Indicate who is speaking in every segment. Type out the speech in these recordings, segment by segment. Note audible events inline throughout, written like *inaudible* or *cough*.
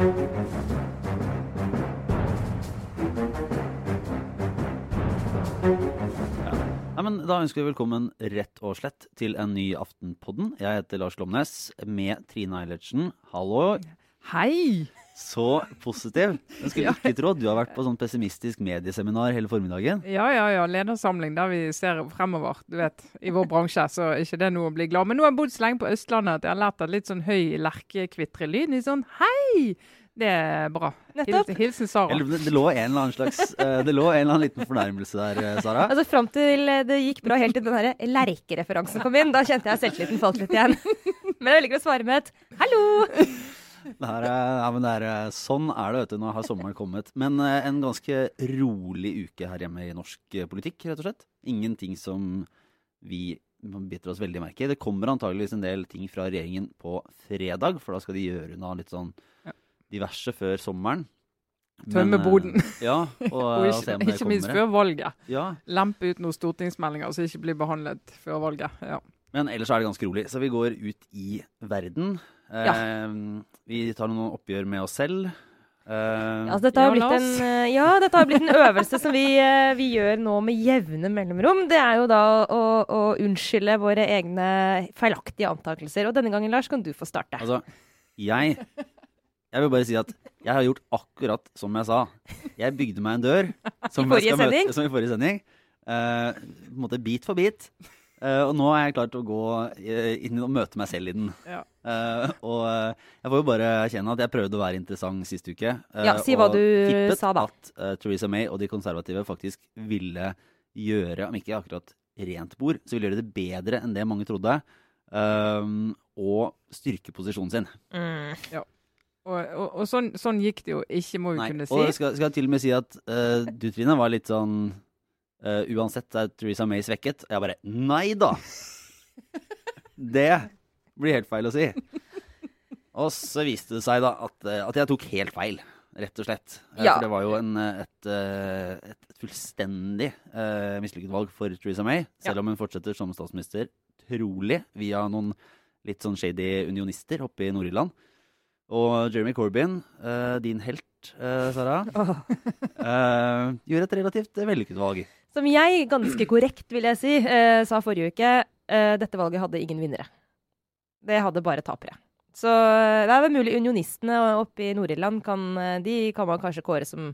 Speaker 1: Ja, men Da ønsker vi velkommen rett og slett til en ny Aftenpodden. Jeg heter Lars Lomnes med Trine Eilertsen. Hallo.
Speaker 2: Hei!
Speaker 1: Så positiv. Jeg skulle ikke tro at du har vært på sånn pessimistisk medieseminar hele formiddagen.
Speaker 2: Ja, ja, ja. Ledersamling der vi ser fremover. Du vet, I vår bransje så er ikke det noe å bli glad Men nå har jeg bodd så lenge på Østlandet at jeg har lært at litt sånn høy lerkekvitrelyd i sånn hei! Det er bra. Hilsen, hilsen Sara.
Speaker 1: Eller, det, det lå en eller annen slags eh, Det lå en eller annen liten fornærmelse der, eh, Sara.
Speaker 3: Altså Fram til det gikk bra helt til den her lerkereferansen kom inn. Da kjente jeg selvtilliten falt litt igjen. *laughs* Men jeg velger å svare med et 'hallo'.
Speaker 1: Er, ja, men det er, eh, sånn er det, vet du. Nå har sommeren kommet. Men eh, en ganske rolig uke her hjemme i norsk eh, politikk, rett og slett. Ingenting som vi biter oss veldig merke i. Det kommer antageligvis en del ting fra regjeringen på fredag, for da skal de gjøre unna litt sånn diverse før sommeren.
Speaker 2: Tømme boden.
Speaker 1: Ja, og, *laughs*
Speaker 2: Og ikke, ikke minst
Speaker 1: kommer.
Speaker 2: før valget.
Speaker 1: Ja,
Speaker 2: Lempe ut noen stortingsmeldinger som ikke blir behandlet før valget. Ja.
Speaker 1: Men ellers er det ganske rolig. Så vi går ut i verden. Eh, Vi tar noen oppgjør med oss selv. Eh,
Speaker 3: Altså, dette, har
Speaker 2: Ja,
Speaker 3: blitt en, eh, ja, dette har blitt en øvelse som vi, vi gjør nå med jevne mellomrom. Det er jo da å, å unnskylde våre egne feilaktige antakelser. Og denne gangen, Lars, kan du få starte.
Speaker 1: Altså, jeg Jeg vil bare si at jeg har gjort akkurat som jeg sa. Jeg bygde meg en dør. Som
Speaker 3: I forrige
Speaker 1: jeg skal møte-? Som i forrige sending. Uh, på en måte bit for bit. Eh, og nå er jeg klar til å gå eh, inn og møte meg selv i den.
Speaker 2: Ja.
Speaker 1: Eh, og jeg får jo bare erkjenne at jeg prøvde å være interessant sist uke.
Speaker 3: Ja, si hva du sa da.
Speaker 1: at Theresa May og de konservative faktisk ville gjøre, om ikke akkurat rent bord, så ville gjøre det bedre enn det mange trodde. Um, og styrke posisjonen sin.
Speaker 3: Mm.
Speaker 2: Og, og, og sånn, sånn gikk det jo ikke, må vi
Speaker 1: Nei,
Speaker 2: kunne
Speaker 1: og
Speaker 2: si.
Speaker 1: jeg skal, skal jeg til og med si at uh, du, Trine, var litt sånn eh, Uansett er Theresa May svekket. Og jeg bare Nei da! *laughs* Det blir helt feil å si. Og så viste det seg da at, eh, at jeg tok helt feil, rett og slett. Eh,
Speaker 3: Ja.
Speaker 1: For det var jo en, et, et, et fullstendig uh, mislykket valg for Theresa May, selv om hun fortsetter som statsminister, trolig via noen litt sånn shady unionister oppe i Nord-Irland. Og Jeremy Corbyn, uh, din helt, uh, Sara,
Speaker 3: Åh. *laughs*
Speaker 1: eh, gjør et relativt vellykket valg.
Speaker 3: Som jeg, ganske korrekt vil jeg si, eh, sa forrige uke, eh, dette valget hadde ingen vinnere. Det hadde bare tapere. Så eh, det er vel mulig unionistene oppe i Nord-Irland kan, eh, de kan man kanskje kåre som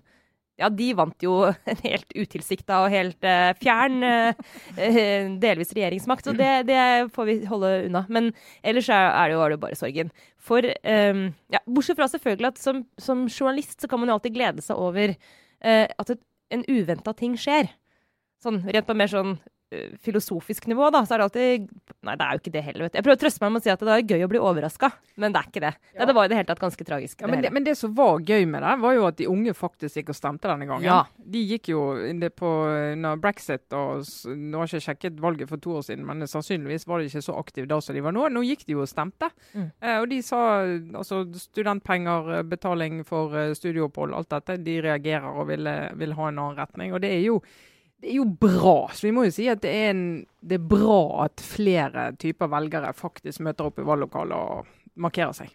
Speaker 3: ja, de vant jo *laughs* en helt utilsikta og helt uh, fjern eh, delvis regjeringsmakt, så det, det får vi holde unna. Men ellers er, det jo, er det bare sorgen. For um, ja, Bortsett fra selvfølgelig at som, som journalist så kan man jo alltid glede seg over uh, at et, en uventa ting skjer. Sånn rent på mer sånn eh, filosofisk nivå, da, så er det alltid Nei, det er jo ikke det heller, vet du. Jeg prøver å trøste meg med å si at det er gøy å bli overraska, men det er ikke det.
Speaker 2: Ja.
Speaker 3: Det var i det hele tatt ganske tragisk.
Speaker 2: Ja, men, det, men det som var gøy med det, var jo at de unge faktisk gikk og stemte denne gangen.
Speaker 3: Ja.
Speaker 2: De gikk jo inn på under brexit og Nå har jeg ikke sjekket valget for to år siden, men sannsynligvis var de ikke så aktive da som de var nå. Nå gikk de jo og stemte.
Speaker 3: Mm.
Speaker 2: Eh, og de sa altså studentpenger, eh, betaling for eh, studieopphold, alt dette. De reagerer og vil, vil ha en annen retning. Og det er jo det er jo bra. Så vi må jo si at det er, en, det er bra at flere typer velgere faktisk møter opp i valglokalet og markerer seg.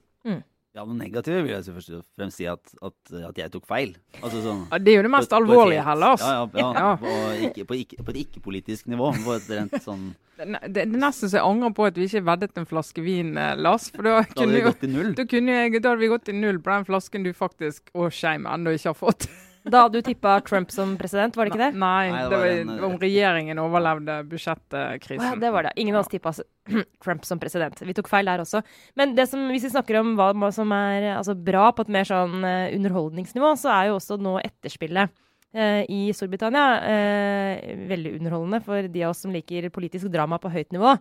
Speaker 1: Ja, det negative vil jeg først og fremst si at, at, at jeg tok feil. Altså sånn
Speaker 2: Ja, det er jo det mest
Speaker 1: på på
Speaker 2: alvorlige her, Lars.
Speaker 1: Ja, ja, ja.
Speaker 2: Ja.
Speaker 1: Og ikke, på, ikke, på et ikke-politisk nivå. På et rent sånn
Speaker 2: Det, det, det er nesten så jeg angrer på at vi ikke veddet en flaske vin, eh, Lars. For da
Speaker 1: Da hadde vi gått i null.
Speaker 2: da, kunne jeg, da hadde vi gått i null på den flasken du faktisk å shame ennå ikke har fått.
Speaker 3: Da hadde du tippa Trump som president, var det ikke det?
Speaker 2: Nei,
Speaker 1: Nei, det
Speaker 2: det
Speaker 1: var en, eh,
Speaker 2: om regjeringen overlevde budsjettkrisen.
Speaker 3: ja, det var det. Ingen av oss tippa *clears throat* Trump som president. Vi tok feil der også. Men det som, hvis vi snakker om hva som er altså, bra på et mer sånn eh, underholdningsnivå, så er jo også nå etterspillet i Storbritannia eh, veldig underholdende for de av oss som liker politisk drama på høyt nivå.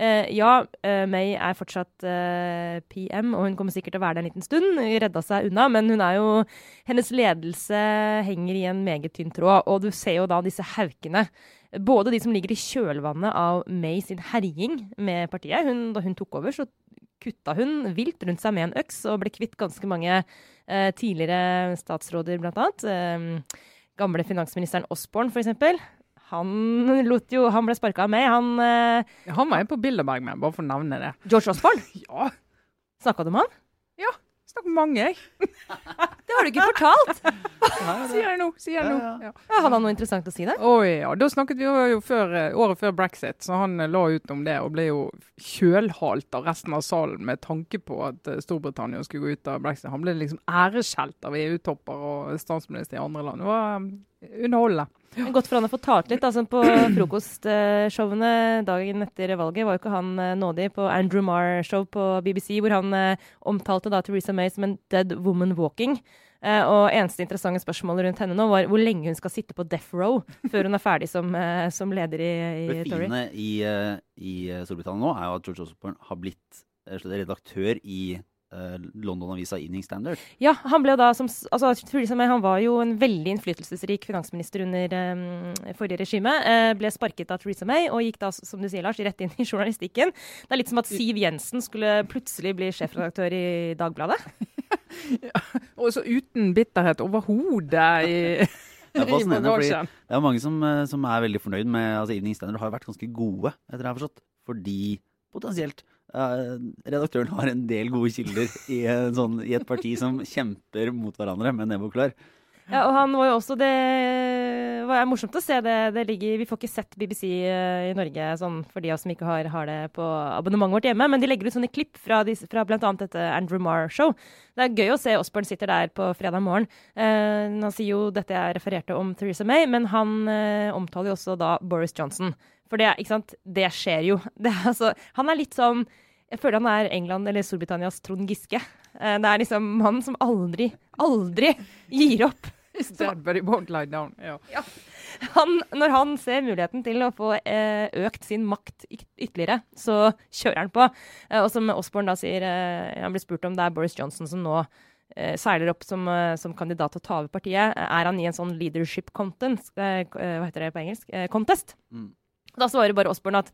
Speaker 3: Eh, ja, eh, May er fortsatt eh, PM, og hun kommer sikkert til å være der en liten stund. Redda seg unna, men hun er jo Hennes ledelse henger i en meget tynn tråd, og du ser jo da disse haukene. Både de som ligger i kjølvannet av May sin herjing med partiet. Hun, da hun tok over, så kutta hun vilt rundt seg med en øks og ble kvitt ganske mange eh, tidligere statsråder, blant annet. Eh, gamle finansministeren Osborne, eksempel. Han, lot jo, han ble sparka av meg. Han, eh,
Speaker 2: Han var jo på Bilderberg med, bare for å nevne det.
Speaker 3: George Osborne, *laughs*
Speaker 2: Ja,
Speaker 3: snakka du med han?
Speaker 2: Snakk med mange, jeg. *laughs*
Speaker 3: Det har du ikke fortalt!
Speaker 2: Sier jeg nå. Sier jeg nå.
Speaker 1: Ja,
Speaker 2: Ja.
Speaker 3: Hadde han noe interessant å si der?
Speaker 2: Å ja. Da snakket vi jo før, eh, året før brexit, så han eh, la ut om det og ble jo kjølhalt av resten av salen med tanke på at eh, Storbritannia skulle gå ut av brexit. Han ble liksom æreskjelt av EU-topper og statsminister i andre land. Det var underholdende.
Speaker 3: Godt for han å få talt litt. Altså, på *clears throat* frokostshowene dagen etter valget var jo ikke han eh, nådig på Andrew Marr-show på BBC, hvor han eh, omtalte da Theresa May som en dead woman walking. Eh, og eneste interessante spørsmål rundt henne nå var hvor lenge hun skal sitte på death row før hun er ferdig som, som leder i, i
Speaker 1: Det fine i, eh, i Storbritannia nå er jo at George Osborne har blitt redaktør i London-avisa Evening Standard.
Speaker 3: Ja, han ble da som altså, May han var jo en veldig innflytelsesrik finansminister under um, forrige regime. Uh, ble sparket av Theresa May og gikk da, som du sier, Lars, rett inn i *laughs* journalistikken. Det er litt som at Siv Jensen skulle plutselig bli sjefredaktør i Dagbladet. *laughs*
Speaker 2: Og så uten bitterhet overhodet i, *laughs*
Speaker 1: Det er fascinerende, fordi det er mange som, eh, som er veldig fornøyd med altså Evening Standard har jo vært ganske gode, etter det jeg har forstått. Fordi potensielt eh, redaktøren har en del gode kilder i, en sånn, i et parti som kjemper mot hverandre med nebb og klør.
Speaker 3: Ja, og han var jo også det var morsomt å se det. det ligger, vi får ikke sett BBC eh, i Norge sånn for de av oss som ikke har, har det på abonnementet vårt hjemme, men de legger ut sånne klipp fra, de, fra bl.a. dette Andrew Marr-show. Det er gøy å se Osborne sitter der på fredag morgen. Eh, han sier jo dette jeg refererte om Theresa May, men han eh, omtaler jo også da Boris Johnson. For det, ikke sant? det skjer jo. *laughs* Det altså, han er litt sånn jeg føler han er England eller Storbritannias Trond Giske. Eh, Det er liksom mannen som aldri, aldri gir opp.
Speaker 2: Dead, *laughs* but he won't lie down. Ja.
Speaker 3: Han, når han ser muligheten til å få eh, økt sin makt ytterligere, så kjører han på. Eh, og som Osborne da sier, eh, han blir spurt om det er Boris Johnson som nå eh, seiler opp som, eh, som kandidat til å ta over partiet. Er han i en sånn leadership content, hva heter det på engelsk? Eh, contest?
Speaker 1: Mm.
Speaker 3: Da svarer bare Osborne at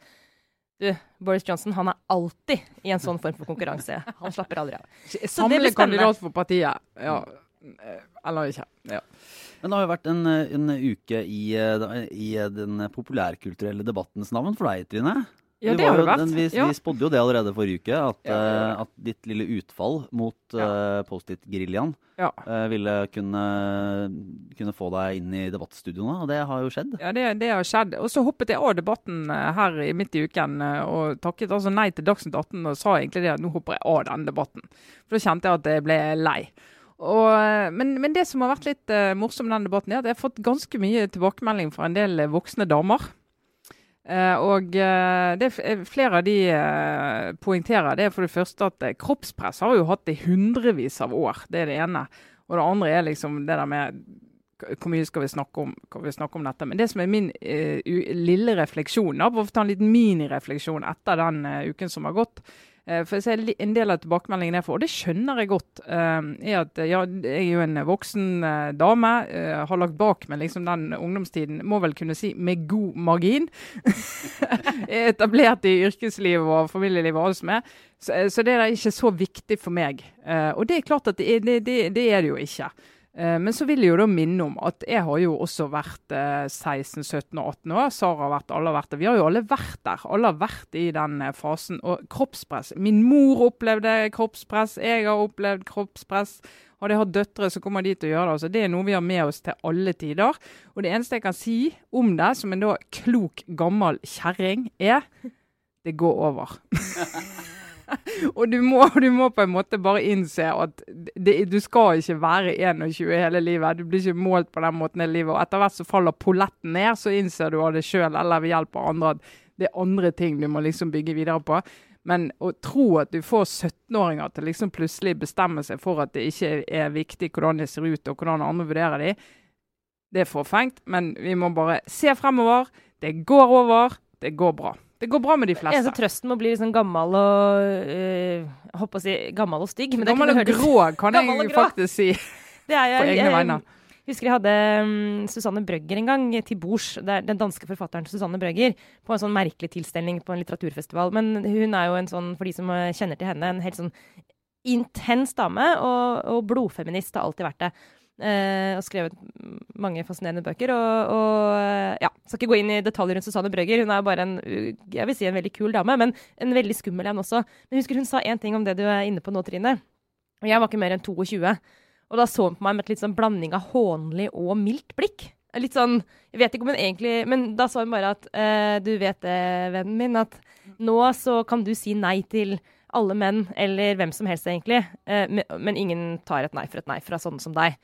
Speaker 3: du, Boris Johnson han er alltid i en sånn form for konkurranse. *laughs* Han slapper aldri av. Så det blir
Speaker 2: Samle
Speaker 3: spennende.
Speaker 2: kandidat for partiet. Ja. Eh, Eller ikke. Ja.
Speaker 1: Men det har jo vært en, eh, en uke i, eh, i den populærkulturelle debattens navn for deg, Trine.
Speaker 2: Ja,
Speaker 1: Vi
Speaker 2: det har
Speaker 1: jo
Speaker 2: det vært.
Speaker 1: Den, vi,
Speaker 2: Ja.
Speaker 1: vi spådde jo det allerede forrige uke, at,
Speaker 2: Ja,
Speaker 1: eh, at ditt lille utfall mot eh, Post-It-geriljaen
Speaker 2: Ja.
Speaker 1: eh, ville kunne, kunne få deg inn i debattstudioene, og det har jo skjedd.
Speaker 2: Ja, det, det har skjedd. Og så hoppet jeg av debatten her i midt i uken og takket altså nei til Dagsnytt 18 og sa egentlig det at nå hopper jeg av den debatten. For da kjente jeg at jeg ble lei. Og, men, men det som har vært litt uh, morsomt med den debatten, er at jeg har fått ganske mye tilbakemelding fra en del voksne damer. Eh, og uh, det, eh, flere av de uh, poengterer det er for det første at kroppspress har jo hatt i hundrevis av år. Det er det ene. Og det andre er liksom det der med hvor mye skal vi snakke om, vi snakke om dette? Men det som er min lille refleksjon, da, for å ta en liten minirefleksjon etter den uken som har gått, for jeg ser en del av tilbakemeldingen jeg får, og det skjønner jeg godt, eh, er at eh, ja, jeg er jo en voksen eh, dame, eh, har lagt bak meg liksom den ungdomstiden, må vel kunne si med god margin. *laughs* er etablert i yrkeslivet og familielivet og alt som er. Så, eh, så det er ikke så viktig for meg. Eh, og det er klart at det, det, det, det er det jo ikke. Eh, Men så vil jeg jo da minne om at jeg har jo også vært eh, 16, 17 og 18 år. Sara har vært, alle har vært der. Vi har jo alle vært der. Alle har vært i den eh, fasen. Og kroppspress. Min mor opplevde kroppspress. Jeg har opplevd kroppspress. Hadde jeg hatt døtre, så kommer de til å gjøre det. Altså, det er noe vi har med oss til alle tider. Og det eneste jeg kan si om det, som en da klok, gammel kjerring, er det går over. *laughs* *laughs* Og du må, du må på en måte bare innse at det, du skal ikke være 21 hele livet. Du blir ikke målt på den måten hele livet. Og etter hvert så faller polletten ned, så innser du av det sjøl eller ved hjelp av andre at det er andre ting du må liksom bygge videre på. Men å tro at du får 17-åringer til liksom plutselig bestemme seg for at det ikke er viktig hvordan de ser ut og hvordan andre vurderer de, det er forfengt. Men vi må bare se fremover. Det går over. Det går bra. Det går bra med de fleste.
Speaker 3: Eneste trøsten med å bli liksom gammel og øh, håper å si gammel og stygg. Men det
Speaker 2: Gammel og grå, kan jeg
Speaker 3: grå.
Speaker 2: faktisk si. *laughs*
Speaker 3: Det er jeg,
Speaker 2: På egne
Speaker 3: jeg- husker jeg hadde um, Susanne Brøgger en gang til bords. Den danske forfatteren Susanne Brøgger. På en sånn merkelig tilstelning på en litteraturfestival. Men hun er jo en sånn, for de som eh, kjenner til henne, en helt sånn intens dame. Og, og blodfeminist har alltid vært det. Eh, og skrevet mange fascinerende bøker. Og, og eh, ja, skal ikke gå inn i detaljer rundt Susanne Brøgger. Hun er bare en uh, jeg vil si en veldig kul dame, men en veldig skummel en også. Men husker hun sa én ting om det du er inne på nå, Trine. Og jeg var ikke mer enn 22. Og da så hun på meg med et litt sånn blanding av hånlig og mildt blikk. Litt sånn Jeg vet ikke om hun egentlig Men da sa hun bare at uh, du vet det, vennen min, at nå så kan du si nei til alle menn, eller hvem som helst, egentlig. Men, men ingen tar et nei for et nei fra sånne som deg.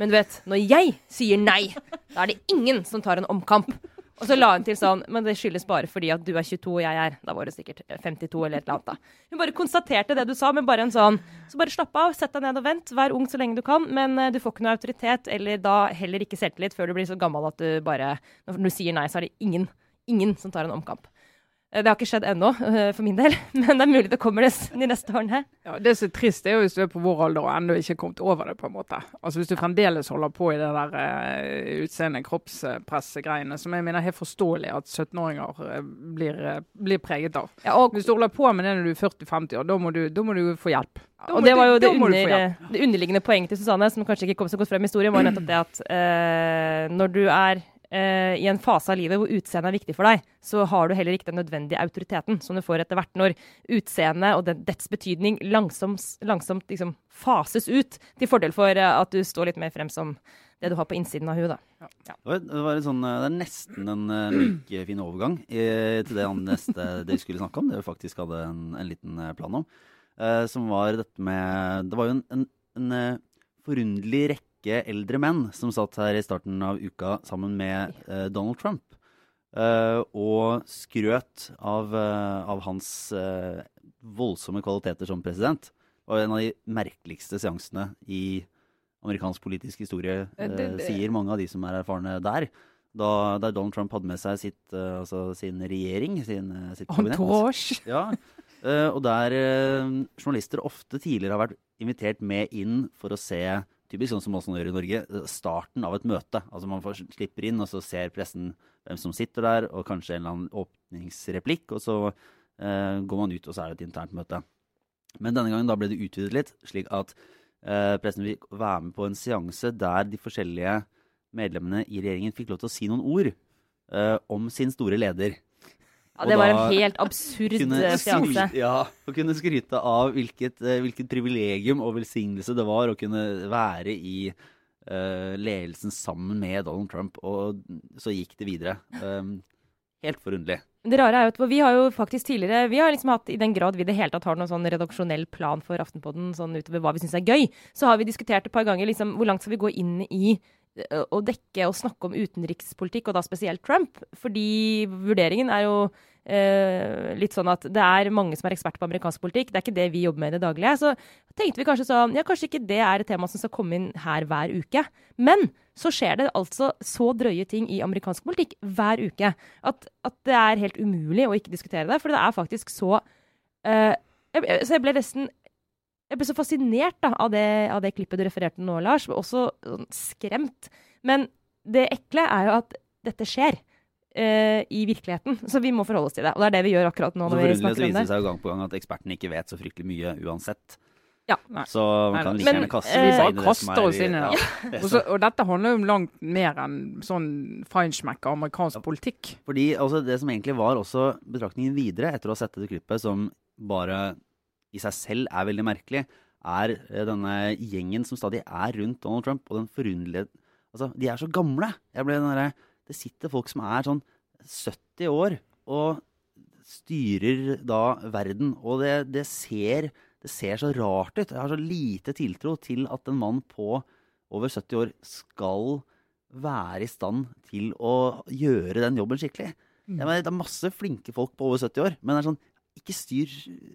Speaker 3: Men du vet, når jeg sier nei, da er det ingen som tar en omkamp. Og så la hun til sånn Men det skyldes bare fordi at du er 22 og jeg er Da var det sikkert 52 eller et eller annet, da. Hun bare konstaterte det du sa, men bare en sånn Så bare slapp av, sett deg ned og vent. Vær ung så lenge du kan, men uh, du får ikke noe autoritet, eller da heller ikke selvtillit før du blir så gammel at du bare Når du sier nei, så er det ingen, ingen som tar en omkamp. Eh, det har ikke skjedd ennå, *laughs* eh, for min del, *laughs* men det er mulig det kommer det de neste årene.
Speaker 2: Ja, Det som er trist, er jo hvis du er på vår alder og ennå ikke har kommet over det. på en måte. Altså Hvis du fremdeles holder på i det der uh, utseende kroppspressegreiene, som jeg mener er helt forståelig at 17-åringer uh, blir, uh, blir, preget av. Ja, og Hvis du holder på med det når du er 40-50 år, da må, du, da må du få hjelp.
Speaker 3: Og det var jo det, under, det, underliggende poenget til Susanne, som kanskje ikke kom så godt frem i historien, var nettopp det at når du er uh, i en fase av livet hvor utseendet er viktig for deg, så har du heller ikke den nødvendige autoriteten som du får etter hvert når utseendet og den, dets betydning langsomt, langsomt liksom, fases ut, til fordel for uh, at du står litt mer frem som det du har på innsiden av huet. Ja.
Speaker 1: Ja. Det, var sånn, eh, det er nesten en like fin overgang i, til det neste *laughs* dere skulle snakke om, det vi faktisk hadde en, en liten plan om. Uh, som var dette med Det var jo en, en, en forunderlig rekke rekke eldre menn som satt her i starten av uka sammen med uh, Donald Trump. Uh, og skrøt av, uh, av hans voldsomme kvaliteter som president. Og en av de merkeligste seansene i amerikansk politisk historie, sier mange av de som er erfarne der. Da, da Donald Trump hadde med seg sitt, altså sin regjering, sin, sitt
Speaker 2: kabinett. *laughs*
Speaker 1: Ja, og der journalister ofte tidligere har vært invitert med inn for å se typisk sånn som man gjør i Norge, starten av et møte. Altså Man får slipper inn, og så ser pressen hvem som sitter der, og kanskje en eller annen åpningsreplikk, og så eh, går man ut, og så er det et internt møte. Men denne gangen da ble det utvidet litt, slik at eh, pressen vil være med på en seanse der de forskjellige medlemmene i regjeringen fikk lov til å si noen ord eh, om sin store leder.
Speaker 3: Ja, Det var en helt absurd eh, seanse.
Speaker 1: Ja, Å kunne skryte av hvilket, uh, hvilket, privilegium og velsignelse det var å kunne være i uh, ledelsen sammen med Donald Trump. Og så gikk det videre. Um, helt forunderlig.
Speaker 3: Det rare er jo at Vi har jo faktisk tidligere vi har liksom hatt, I den grad vi det hele tatt har noen sånn redaksjonell plan for Aftenpodden sånn utover hva vi syns er gøy, så har vi diskutert et par ganger liksom, hvor langt skal vi gå inn i å dekke og snakke om utenrikspolitikk, og da spesielt Trump. Fordi vurderingen er jo eh, litt sånn at det er mange som er eksperter på amerikansk politikk. Det er ikke det vi jobber med i det daglige. Så tenkte vi kanskje sånn Ja, kanskje ikke det er et tema som skal komme inn her hver uke. Men så skjer det altså så drøye ting i amerikansk politikk hver uke at, at det er helt umulig å ikke diskutere det. For det er faktisk så eh, Så jeg ble nesten jeg ble så fascinert da, av, det, av, det, klippet du refererte nå, Lars. Også sånn skremt. Men det ekle er jo at dette skjer. Uh, i virkeligheten. Så vi må forholde oss til det. Og det er det vi gjør akkurat nå. når vi snakker om det.
Speaker 1: Så viser det seg jo gang på gang at ekspertene ikke vet så fryktelig mye uansett.
Speaker 3: Ja.
Speaker 1: Så man kan like gjerne kaste
Speaker 2: uh, seg inn i det som er oss inn i det. Ja. *laughs* og, så, og, dette handler jo om langt mer enn sånn feinschmeck amerikansk ja. politikk.
Speaker 1: Fordi altså, Det som egentlig var også betraktningen videre etter å ha sett det klippet, som bare i seg selv er veldig merkelig, er eh, denne gjengen som stadig er rundt Donald Trump, og den forunderlige Altså, de er så gamle. Jeg ble den der, Det sitter folk som er sånn 70 år og styrer da verden, og det, det, ser, det ser så rart ut. Jeg har så lite tiltro til at en mann på over 70 år skal være i stand til å gjøre den jobben skikkelig. Mm. Mener, det er masse flinke folk på over 70 år, men det er sånn ikke styr,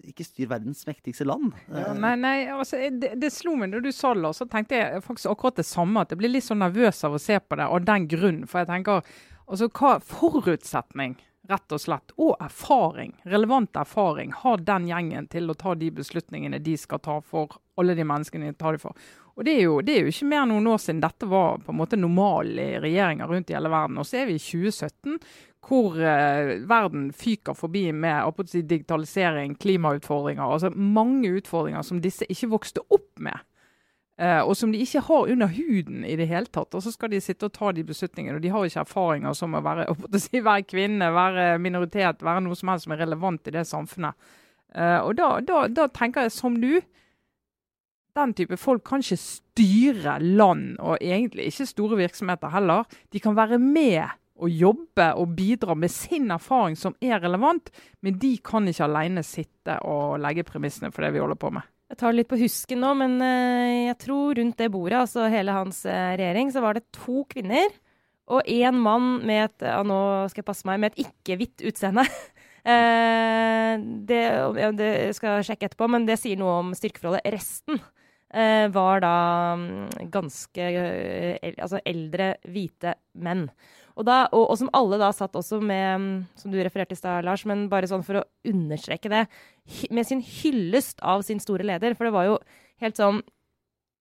Speaker 1: ikke styr, verdens mektigste land.
Speaker 2: Ja, nei, nei altså, det, det, slo meg da du sa det, så tenkte jeg faktisk akkurat det samme. At jeg blir litt så nervøs av å se på det av den grunn. For jeg tenker altså hva forutsetning, rett og slett, og erfaring, relevant erfaring, har den gjengen til å ta de beslutningene de skal ta for alle de menneskene de tar det for. Og det er, jo, det er jo ikke mer noen år siden dette var på en måte normalen i regjeringer rundt i hele verden. Og så er vi i 2017, hvor eh, verden fyker forbi med digitalisering, klimautfordringer. Altså mange utfordringer som disse ikke vokste opp med. Eh, og som de ikke har under huden i det hele tatt. Og så skal de sitte og ta de beslutningene. Og de har ikke erfaringer som å være, *laughs* å si, være kvinne, være minoritet, være noe som helst som er relevant i det samfunnet. Uh, og da, da, da tenker jeg som du den type folk kan ikke styre land, og egentlig ikke store virksomheter heller. De kan være med og jobbe og bidra med sin erfaring som er relevant, men de kan ikke alene sitte og legge premissene for det vi holder på med.
Speaker 3: Jeg tar det litt på husken nå, men uh, jeg tror rundt det bordet, altså hele hans uh, regjering, så var det to kvinner og én mann med et uh, nå skal jeg passe meg, med et ikke-hvitt utseende. *laughs* det, det, skal jeg sjekke etterpå, men det sier noe om styrkeforholdet. Resten var da um, ganske altså eldre, hvite menn. Og, da, og, og, som alle da satt også med, mm, som du refererte i stad, Lars, men bare sånn for å understreke det, med sin hyllest av sin store leder. For det var jo helt sånn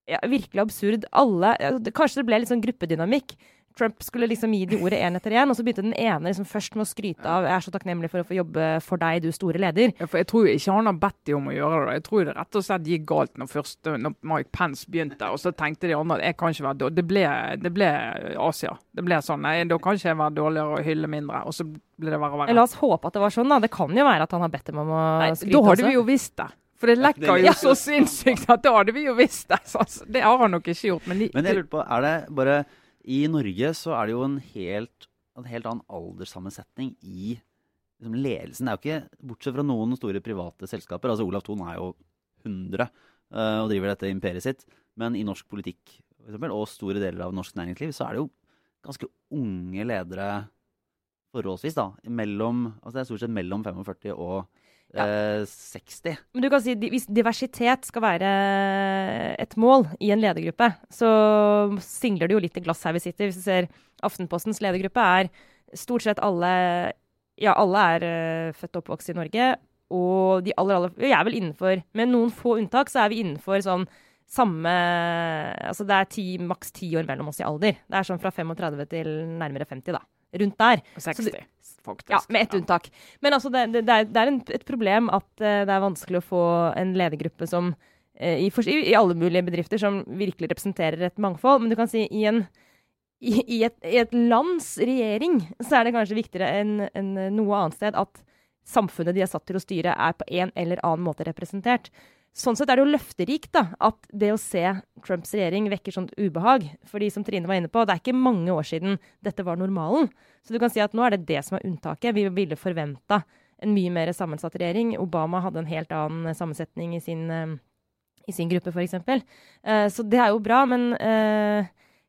Speaker 3: ja, virkelig absurd. Alle Kanskje det ble litt sånn gruppedynamikk. Trump skulle liksom gi de ordet én etter én, og så begynte den ene liksom først med å skryte av 'Jeg er så takknemlig for å få jobbe for deg, du store leder'.
Speaker 2: Ja, for Jeg tror ikke han har bedt de om å gjøre det. Jeg tror det rett og slett gikk galt når, først, når Mike Pence begynte, og så tenkte de andre at jeg kan ikke være dårlig. Det ble, det ble Asia. Det ble sånn nei, da kan ikke jeg være dårligere og hylle mindre. Og så ble det verre og verre.
Speaker 3: La oss håpe at det var sånn, da. Det kan jo være at han har bedt dem om å nei, skryte
Speaker 2: også. Da hadde vi jo visst det. For det lekker jo så sinnssykt at da hadde vi jo visst det. Så det har han nok ikke gjort.
Speaker 1: Men, de, men jeg lurte på, er det bare i Norge så er det jo en helt, en helt annen alderssammensetning i liksom, ledelsen. Det er jo ikke, Bortsett fra noen store private selskaper. altså Olav Thon er jo 100 uh, eh, og driver dette imperiet sitt. Men i norsk politikk for eksempel, og store deler av norsk næringsliv så er det jo ganske unge ledere forholdsvis. da, mellom, altså Det er stort sett mellom 45 og ja. 60. Eh,
Speaker 3: Men du kan si Hvis diversitet skal være et mål i en ledergruppe, så singler det jo litt i glass her vi sitter. Hvis du ser Aftenpostens ledergruppe, er stort sett alle Ja, alle er uh, født og oppvokst i Norge. Og de aller, aller Vi er vel innenfor Med noen få unntak så er vi innenfor sånn samme Altså det er ti, maks ti år mellom oss i alder. Det er sånn fra 35 til nærmere 50, da. Rundt der.
Speaker 2: 60 faktisk.
Speaker 3: Ja, med ett ja. unntak. Men altså, det, det, er, det er en, et problem at uh, det er vanskelig å få en ledergruppe som uh, i, for, i, alle mulige bedrifter som virkelig representerer et mangfold. Men du kan si i, en, i, i et, et, lands regjering så er det kanskje viktigere enn en noe annet sted at samfunnet de er satt til å styre, er på en eller annen måte representert. Sånn sett er det jo løfterikt da, at det å se Trumps regjering vekker sånt ubehag. Fordi som Trine var inne på, det er ikke mange år siden dette var normalen. Så du kan si at nå er det det som er unntaket. Vi ville forventa en mye mer sammensatt regjering. Obama hadde en helt annen sammensetning i sin, uh, i sin gruppe, f.eks. Uh, eh, så det er jo bra, men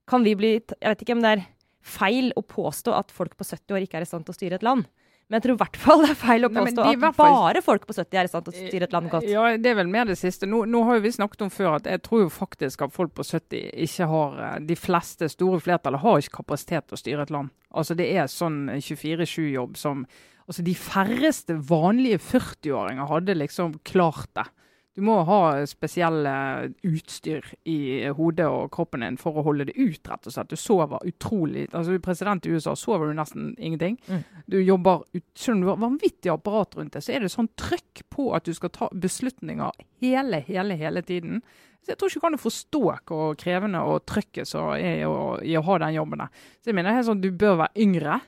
Speaker 3: kan vi bli Jeg vet ikke om det er feil å påstå at folk på 70 år ikke er i stand til å styre et land. Men jeg tror i hvert fall det er feil å påstå Nei, at bare folk på 70 er i stand til å styre et land godt.
Speaker 2: Ja, det er vel mer det siste. Nå, nå, har vi snakket om før at jeg tror jo faktisk at folk på 70 ikke har eh, De fleste store flertallet har ikke kapasitet til å styre et land. Altså Det er sånn 24-7-jobb som Altså De færreste vanlige 40-åringer hadde liksom klart det. Du må ha spesielle utstyr i hodet og kroppen din for å holde det ut, rett og slett. Du sover utrolig Altså, president i USA sover du nesten ingenting. Mm. Du jobber Selv om du har vanvittig apparat rundt deg, så er det sånn trøkk på at du skal ta beslutninger hele, hele, hele tiden. Så Jeg tror ikke du kan forstå hvor krevende og trøkket som er i å ha den jobben der. Så jeg mener helt sånn, Du bør være yngre,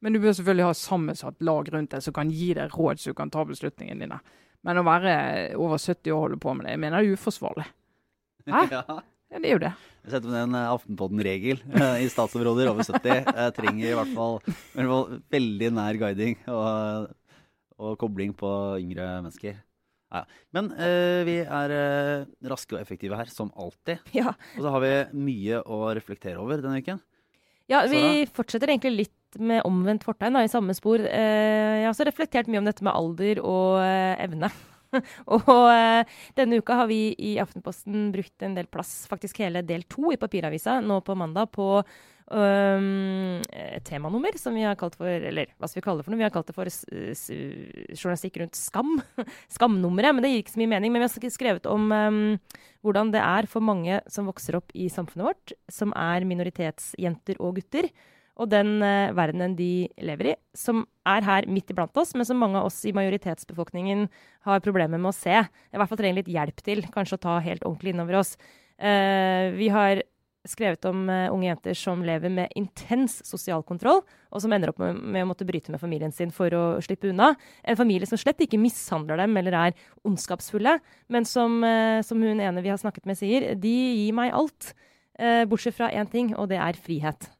Speaker 2: men du bør selvfølgelig ha sammensatt lag rundt deg som kan gi deg råd så du kan ta beslutningene dine. Men å være over 70 år og holde på med det, jeg mener det er uforsvarlig. Hæ? *laughs* Ja. ja det er jo det.
Speaker 1: Vi setter med en Aftenpodden-regel eh, i statsområder over 70. Jeg trenger i hvert fall, i hvert fall veldig nær guiding og, og, kobling på yngre mennesker. Ja. Men uh, vi er uh, raske og effektive her, som alltid.
Speaker 3: Ja.
Speaker 1: Og så har vi mye å reflektere over denne uken.
Speaker 3: Ja, vi fortsetter egentlig litt med omvendt fortegn, i samme spor. Eh, jeg har også reflektert mye om dette med alder og eh, evne. *laughs* og eh, denne uka har vi i Aftenposten brukt en del plass, faktisk hele del to i papiravisa, nå på mandag, på um, temanummer som vi har kalt for Eller hva skal vi kalle det for noe? Vi har kalt det for journalistikk rundt skam. *laughs* Skamnummeret. Men det gir ikke så mye mening. Men vi har skrevet om um, hvordan det er for mange som vokser opp i samfunnet vårt, som er minoritetsjenter og gutter og den uh, verdenen de lever i, som er her midt iblant oss, men som mange av oss i majoritetsbefolkningen har problemer med å se. I hvert fall trenger litt hjelp til, kanskje å ta helt ordentlig innover oss. Uh, vi har skrevet om uh, unge jenter som lever med intens sosial kontroll, og som ender opp med, med, å måtte bryte med familien sin for å slippe unna. En familie som slett ikke mishandler dem eller er ondskapsfulle, men som, uh, som hun ene vi har snakket med, sier, de gir meg alt. Uh, bortsett fra én ting, og det er frihet.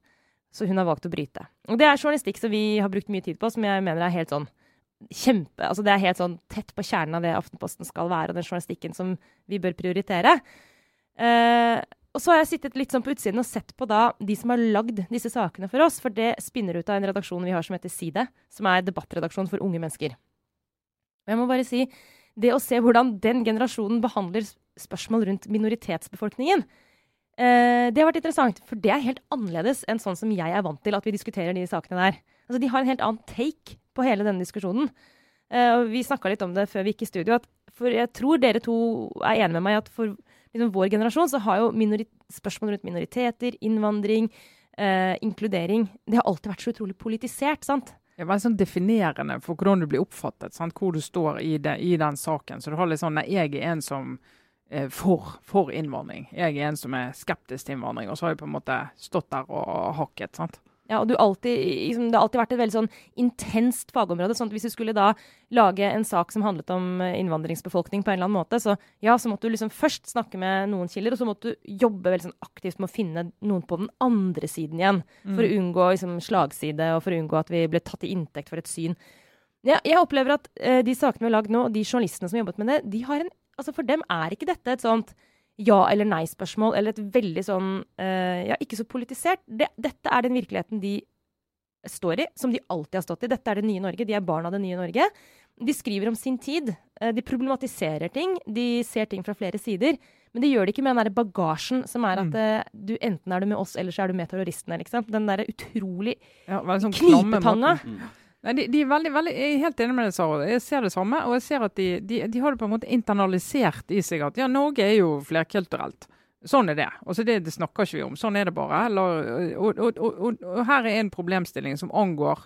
Speaker 3: Så hun har valgt å bryte. Og det er journalistikk som vi har brukt mye tid på, som jeg mener er helt sånn kjempe Altså det er helt sånn tett på kjernen av det Aftenposten skal være, og den journalistikken som vi bør prioritere. Uh, og så har jeg sittet litt sånn på utsiden og sett på da de som har lagd disse sakene for oss. For det spinner ut av en redaksjon vi har som heter SIDE, som er debattredaksjon for unge mennesker. Og jeg må bare si, det å se hvordan den generasjonen behandler spørsmål rundt minoritetsbefolkningen, eh, det har vært interessant. For det er helt annerledes enn sånn som jeg er vant til at vi diskuterer de sakene der. Altså, de har en helt annen take på hele denne diskusjonen. Eh, og vi snakka litt om det før vi gikk i studio, at for jeg tror dere to er enige med meg at for liksom vår generasjon så har jo spørsmål rundt minoriteter, innvandring, eh, inkludering Det har alltid vært så utrolig politisert. sant?
Speaker 2: Det er veldig sånn definerende for hvordan du blir oppfattet, sant? hvor du står i, det, i, den saken. Så du har litt sånn Nei, jeg er en som er for, for innvandring. Jeg er en som er skeptisk til innvandring. Og så har jeg på en måte stått der og hakket. sant?
Speaker 3: Ja, og alltid, liksom, Det har alltid vært et veldig sånn intenst fagområde. sånn at Hvis du skulle da lage en sak som handlet om eh, innvandringsbefolkning på en eller annen måte, så ja, så måtte du liksom først snakke med noen kilder, og så måtte du jobbe veldig sånn aktivt med å finne noen på den andre siden igjen. For mm. å unngå liksom, slagside, og for å unngå at vi ble tatt i inntekt for et syn. Ja, jeg opplever at eh, de sakene vi har lagd nå, og de journalistene som har jobbet med det, de har en, altså for dem er ikke dette et sånt ja- eller nei-spørsmål, eller et veldig sånn uh, Ja, ikke så politisert. Det, dette er den virkeligheten de står i, som de alltid har stått i. Dette er det nye Norge. De er barn av det nye Norge. De skriver om sin tid. Uh, de problematiserer ting. De ser ting fra flere sider. Men de gjør det ikke med den der bagasjen som er at uh, du enten er du med oss, eller så er du med terroristene. Liksom. Den derre utrolig ja, sånn knipetanga. Mm.
Speaker 2: Nei, de, de, er veldig, veldig, Jeg er helt enig med deg, Sara. Jeg ser det samme. Og jeg ser at de, de, de, har det på en måte internalisert i seg at ja, Norge er jo flerkulturelt. Sånn er det. Og så det, det, snakker ikke vi om. Sånn er det bare. Eller, og, og, og, og, her er en problemstilling som angår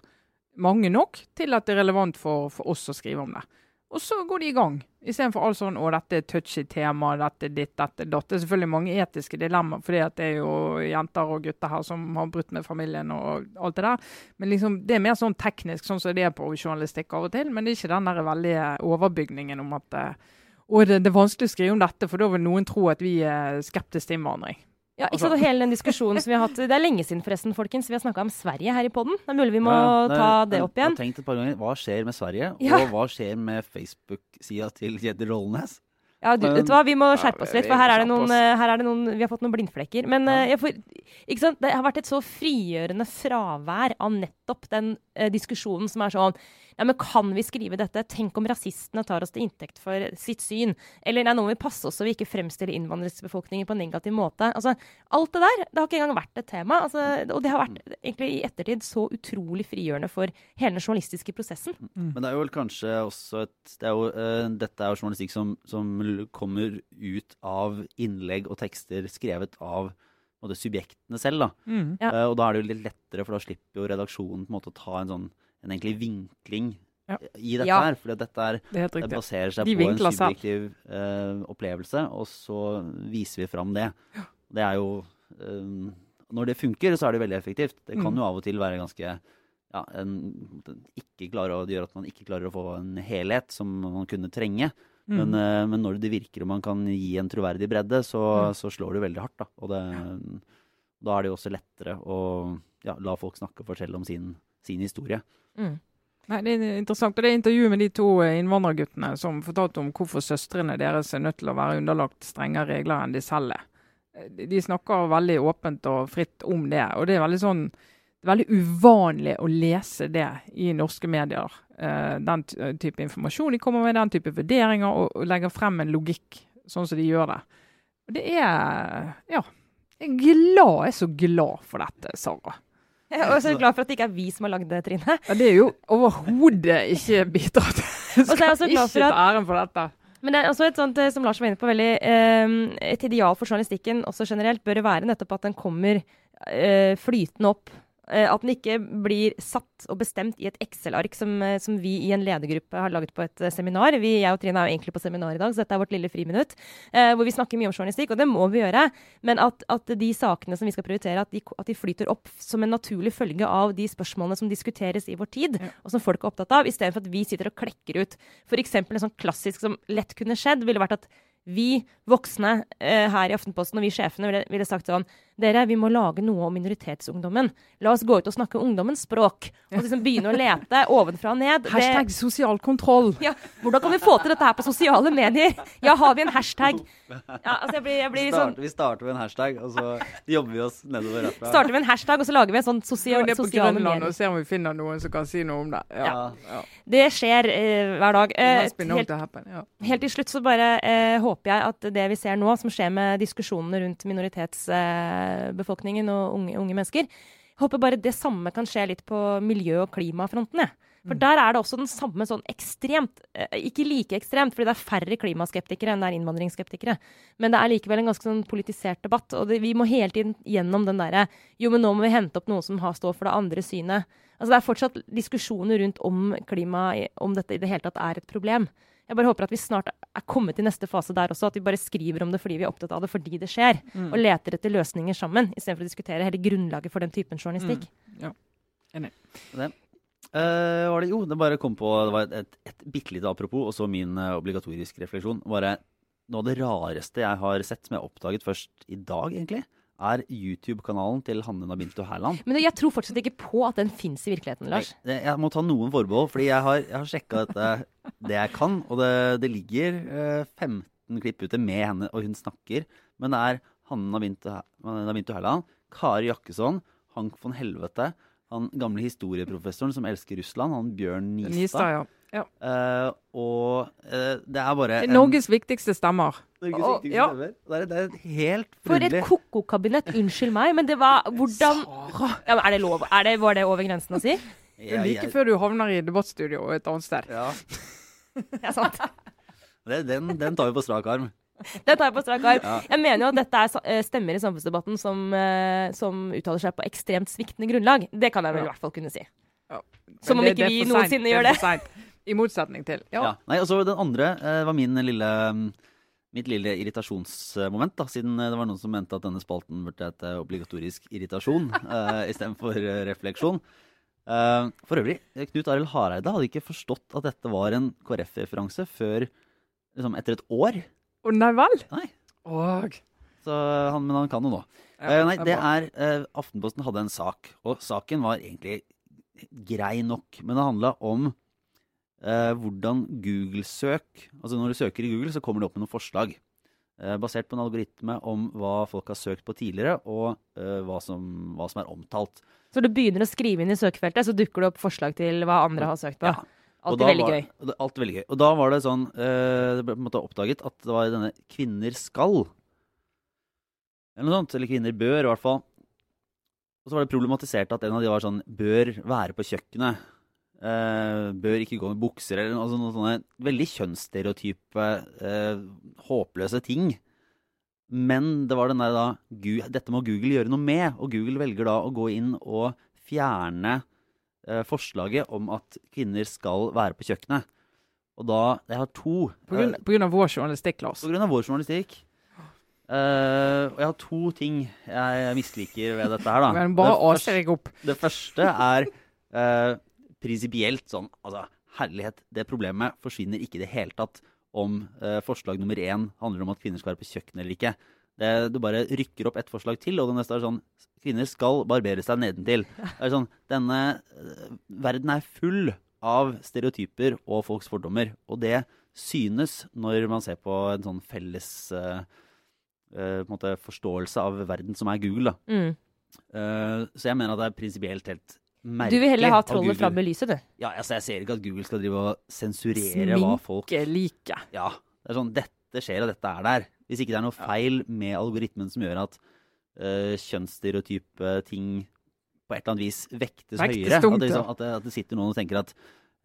Speaker 2: mange nok til at det er relevant for, for oss å skrive om det. Og så går de i gang. Istedenfor alt sånn 'Å, dette er touchy tema, dette er ditt, dette er datt'. Det er selvfølgelig mange etiske dilemmaer, fordi det er jo jenter og gutter her som har brutt med familien og alt det der. Men liksom, det er mer sånn teknisk, sånn som det er på journalistikk av og til. Men det er ikke den der veldige overbygningen om at å, det, det er vanskelig å skrive om dette, for da vil noen tro at vi er skeptiske til innvandring.
Speaker 3: Ja, ikke sant, og hele den diskusjonen som vi har hatt, Det er lenge siden forresten, folkens. Vi har snakka om Sverige her i poden. Det er mulig vi må ja, det, ta det opp igjen.
Speaker 1: Jeg har tenkt et par ganger, Hva skjer med Sverige, ja. og hva skjer med Facebook-sida til Kjetil Rollenes?
Speaker 3: Ja, du, vet du hva, Vi må skjerpe oss litt, for her er, noen, her er det noen, vi har fått noen blindflekker. Men uh, får, ikke sant? det har vært et så frigjørende fravær av nettopp den eh, diskusjonen som er sånn ja, men kan vi skrive dette? Tenk om rasistene tar oss til inntekt for sitt syn. Eller nei, nå må vi passe oss så vi ikke fremstiller innvandringsbefolkningen på en negativ måte. Altså, alt det der, det har ikke engang vært et tema. Altså, og det har vært egentlig i ettertid så utrolig frigjørende for hele den journalistiske prosessen.
Speaker 1: Mm. Men det er jo vel kanskje også et det er jo, uh, Dette er jo journalistikk som, som, kommer ut av innlegg og tekster skrevet av subjektene selv. da. Mm. Ja. Uh, og da er det jo litt lettere, for da slipper jo redaksjonen på en måte å ta en sånn en egentlig vinkling ja. i dette ja. her. For dette er, det, det, baserer seg De på en subjektiv uh, opplevelse, og så viser vi fram det. Det er jo um, Når det funker, så er det veldig effektivt. Det kan mm. jo av og til være ganske ja, en, ikke å, det gjør at man ikke klarer å få en helhet som man kunne trenge. Mm. Men, uh, men, når det virker og man kan gi en troverdig bredde, så, mm. så slår det veldig hardt. Da. Og det, da er det jo også lettere å ja, la folk snakke og fortelle om sin, sin historie. Mm.
Speaker 2: Nei, Det er interessant. og Det er intervjuet med de to eh, innvandrerguttene som fortalte om hvorfor søstrene deres er nødt til å være underlagt strengere regler enn de selv er. Eh, de snakker veldig åpent og fritt om det. og det er veldig sånn veldig uvanlig å lese det i norske medier. Uh, den type informasjon. De kommer med den type vurderinger og, legger frem en logikk, sånn som de gjør det. Og det er Ja. Jeg er glad, jeg er så glad for dette, Sara. *laughs*
Speaker 3: Jeg er også glad for at det ikke er vi som har lagd det, Trine.
Speaker 2: Ja, det er jo overhodet ikke bidratt. Skal ikke ta æren for dette.
Speaker 3: Men det er også et sånt, eh, som Lars var inne på, veldig, eh, et ideal for journalistikken også generelt bør være nettopp at den kommer eh, flytende opp at den ikke blir satt og bestemt i et Excel-ark som, eh, som, vi i en ledergruppe har laget på et eh, seminar. Vi, jeg og Trine er jo egentlig på seminar i dag, så dette er vårt lille friminutt. Eh, hvor vi snakker mye om journalistikk, og det må vi gjøre. Men at, at de sakene som vi skal prioritere, at de, at de, flyter opp som en naturlig følge av de spørsmålene som diskuteres i vår tid, ja. og som folk er opptatt av, istedenfor at vi sitter og klekker ut. F.eks. en sånn klassisk som lett kunne skjedd, ville vært at vi voksne eh, her i Aftenposten og vi sjefene ville, ville, sagt sånn Dere, vi må lage noe om minoritetsungdommen. La oss gå ut og snakke ungdommens språk. Og liksom begynne å lete *laughs* ovenfra og ned.
Speaker 2: Hashtag det, sosial kontroll.
Speaker 3: Ja, hvordan kan vi få til dette her på sosiale medier? Ja, har vi en hashtag? Ja, altså jeg blir, jeg blir
Speaker 1: sånn... Vi starter med en hashtag, og så jobber vi oss nedover
Speaker 3: derfra. Starter med en hashtag, og så lager vi en sånn sosial, vi sosiale medier.
Speaker 2: Og ser om vi finner noen som kan si noe om det. Ja.
Speaker 3: ja. Det skjer eh, hver dag. Eh, helt, helt, til slutt så bare eh, håper jeg at det vi ser nå, som skjer med diskusjonene rundt minoritetsbefolkningen og unge, unge mennesker, håper bare det samme kan skje litt på miljø- og klimafronten. Ja. For mm. der er det også den samme sånn ekstremt eh, Ikke like ekstremt, fordi det er færre klimaskeptikere enn det er innvandringsskeptikere. Men det er likevel en ganske sånn politisert debatt. Og det, vi må hele tiden gjennom den derre Jo, men nå må vi hente opp noen som har stå for det andre synet. Altså Det er fortsatt diskusjoner rundt om klima, om dette i det hele tatt er et problem. Jeg bare håper at vi snart er kommet til neste fase der også. At vi bare skriver om det fordi vi er opptatt av det fordi det skjer. Mm. Og leter etter løsninger sammen, istedenfor å diskutere hele grunnlaget for den typen journalistikk.
Speaker 2: Mm. Ja, enig.
Speaker 1: Det. Uh, var det, jo, det bare kom på Det var et, et, et bitte lite apropos, og så min uh, obligatoriske refleksjon. Bare, noe av det rareste jeg har sett, som jeg oppdaget først i dag, egentlig, er YouTube-kanalen til Hanne Nabinto Hærland.
Speaker 3: Men jeg tror fortsatt ikke på at den fins i virkeligheten, Lars.
Speaker 1: Jeg, jeg, må ta noen forbehold, fordi jeg har, jeg har sjekka dette det jeg kan. Og det, det ligger eh, 15 klipp ute med henne, og hun snakker. Men det er Hanne Nabinto Hærland, Kari Jakkesson, Hank von Helvete, han gamle historieprofessoren som elsker Russland, han Bjørn Nistad.
Speaker 2: Nista, ja. Ja.
Speaker 1: Uh, og uh, det er bare
Speaker 2: en, Norges viktigste stemmer.
Speaker 1: Norges og, viktigste ja. stemmer. Det er, det er helt
Speaker 3: For et ko-ko-kabinett. Unnskyld meg, men det var Hvordan ja, Er det lov? Er det, var det over grensen å si? *laughs*
Speaker 2: Ja, like jeg... før du havner i debattstudio et annet sted.
Speaker 1: Ja, *laughs*
Speaker 3: ja sant.
Speaker 1: Det, den, den tar vi på strak arm.
Speaker 3: Det tar jeg på strak arm. Ja. Jeg mener jo at dette er eh, stemmer i samfunnsdebatten som, som uttaler seg på ekstremt sviktende grunnlag. Det kan jeg vel i hvert fall kunne si. Ja. Som om det, ikke vi noensinne gjør det.
Speaker 2: I motsetning til. Ja. ja.
Speaker 1: Nei, og så Den andre uh, var min lille, mitt lille irritasjonsmoment. da, Siden det var noen som mente at denne spalten burde hete obligatorisk irritasjon *laughs* uh, istedenfor uh, refleksjon. Uh, for øvrig, Knut Arild Hareide hadde ikke forstått at dette var en KrF-referanse før liksom, etter et år.
Speaker 2: Å nei vel?
Speaker 1: Nei.
Speaker 2: Og.
Speaker 1: Så han, men han kan jo nå. Ja, uh, nei, det er uh, Aftenposten hadde en sak, og saken var egentlig grei nok. Men det handla om eh, hvordan Google-søk Altså når du søker i Google, så kommer det opp med noen forslag. Eh, basert på en algoritme om hva folk har søkt på tidligere, og eh, hva, som, hva, som, er omtalt.
Speaker 3: Så du begynner å skrive inn i søkefeltet, så dukker det opp forslag til hva andre har søkt på? Ja. Alltid veldig
Speaker 1: var, alt veldig gøy. Og da var det sånn eh, Det ble på en måte oppdaget at det var denne 'Kvinner skal'. Eller noe sånt. Eller 'Kvinner bør', i hvert fall. Og så var det problematisert at en av de var sånn 'bør være på kjøkkenet'. Uh, bør ikke gå med bukser eller altså noen sånne veldig kjønnsstereotype, uh, håpløse ting. Men det var den der da Dette må Google gjøre noe med. Og Google velger da å gå inn og fjerne uh, forslaget om at kvinner skal være på kjøkkenet. Og da Jeg har to.
Speaker 2: På grunn, på grunn av vår journalistikk, Lars.
Speaker 1: På grunn av vår journalistikk. og jeg har to ting jeg misliker ved dette her, da.
Speaker 2: Men bare det, deg opp.
Speaker 1: Det første er prinsipielt sånn Altså, herlighet, det problemet forsvinner ikke i det hele tatt om eh, forslag nummer én handler om at kvinner skal være på kjøkkenet eller ikke. Det, du bare rykker opp ett forslag til, og det neste er sånn Kvinner skal barbere seg nedentil. *laughs* Det er sånn, Denne eh, verden er full av stereotyper og folks fordommer. Og det synes når man ser på en sånn felles eh, uh, på måte, forståelse av verden som er Google. Da. Mm. så jeg mener at det er prinsipielt helt merkelig.
Speaker 3: Du vil heller ha trollet fram i lyset, du?
Speaker 1: Ja, altså, jeg ser ikke at Google skal drive og sensurere Sminke hva folk
Speaker 2: like.
Speaker 1: Ja. Det er sånn Dette skjer, og dette er der. Hvis ikke det er noe feil med algoritmen som gjør at uh, kjønnsstereotype ting på et eller annet vis vektes Vektes høyere. At, det, at, det, at, det, sitter noen og tenker at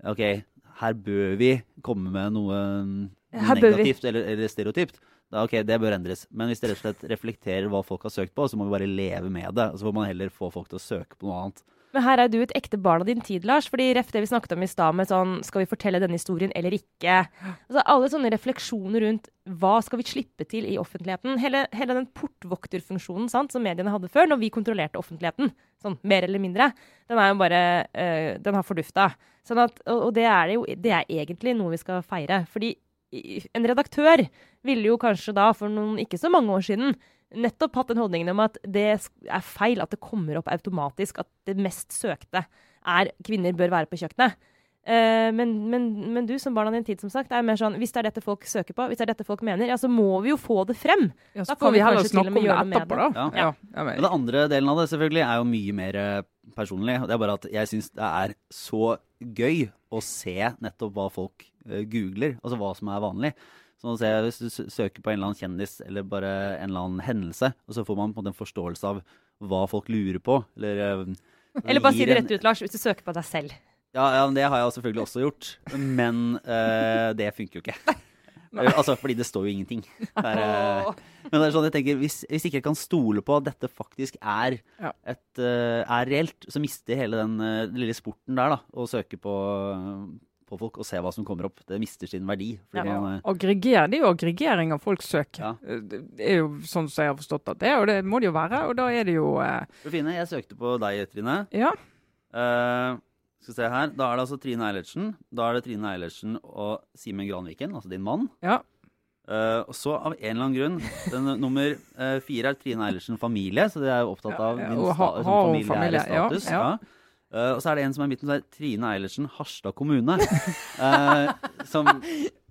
Speaker 1: OK, her bør vi komme med noe negativt eller, eller stereotypt. Da, ok, Det bør endres. Men hvis det rett og slett reflekterer hva folk har søkt på, så må vi bare leve med det. Og så får man heller få folk til å søke på noe annet.
Speaker 3: Men her er du et ekte barn av din tid, Lars. fordi ref det vi snakket om i stad med sånn Skal vi fortelle denne historien eller ikke? Altså, alle sånne refleksjoner rundt hva skal vi slippe til i offentligheten? Hele, hele den portvokterfunksjonen sant, som mediene hadde før, når vi kontrollerte offentligheten, sånn mer eller mindre, den er jo bare øh, Den har fordufta. Sånn at, og og det, er det, jo, det er egentlig noe vi skal feire. Fordi en redaktør ville jo kanskje da, for noen ikke så mange år siden, nettopp hatt den holdningen om at det er feil at det kommer opp automatisk at det mest søkte er kvinner bør være på kjøkkenet. Eh, men, men, men du som barn av din tid, som sagt, er mer sånn hvis det er dette folk søker på, hvis det er dette folk mener, ja, så må vi jo få det frem.
Speaker 2: Ja,
Speaker 3: Da
Speaker 2: så
Speaker 3: kan
Speaker 2: får vi heller
Speaker 3: kanskje til og
Speaker 2: snakke
Speaker 3: med
Speaker 2: om det etterpå, da.
Speaker 1: det.
Speaker 2: Ja. Ja, Ja,
Speaker 1: Men den andre delen av det selvfølgelig er jo mye mer eh, personlig. Det er bare at jeg syns det er så gøy å se nettopp hva folk eh, googler, altså hva som er vanlig. Så nå ser Hvis du søker på en eller annen kjendis eller bare en eller annen hendelse, og så får man på en måte en forståelse av hva folk lurer på, eller eh, *laughs*
Speaker 3: Eller bare si det rett ut, Lars, hvis du søker på deg selv.
Speaker 1: Ja, ja, det har jeg selvfølgelig også gjort. Men uh, det funker jo ikke. *laughs* altså, fordi det står jo ingenting. Der, er, eh, men det er sånn jeg tenker, hvis, hvis ikke jeg kan stole på at dette faktisk er, et, uh, er reelt, så mister hele den eh, lille sporten der, da, å søke på, på folk og se hva som kommer opp. Det mister sin verdi. Fordi
Speaker 3: Ja.
Speaker 1: man, eh,
Speaker 2: Aggreger, det er jo aggregering av folks søk.
Speaker 1: Ja.
Speaker 2: Eh, Det er jo sånn som jeg har forstått at det er, og det må det jo være. Og da er det jo eh,
Speaker 1: Fine, jeg søkte på deg, Trine.
Speaker 2: Ja.
Speaker 1: Uh, skal vi se her. Da er det altså Trine Eilertsen. Da er det Trine Eilertsen og Simen Granviken, altså din mann.
Speaker 2: ja.
Speaker 1: Uh, og så av en eller annen grunn den, *laughs* Nummer uh, fire er Trine Eilertsen familie, så det er jo opptatt av
Speaker 2: Min
Speaker 1: sta
Speaker 2: ha- har familie? Ja,
Speaker 1: status.
Speaker 2: ja.
Speaker 1: Ja. Eh, og så er det en som er i midten, så er Trine Eilertsen Harstad kommune. Uh, *laughs* som,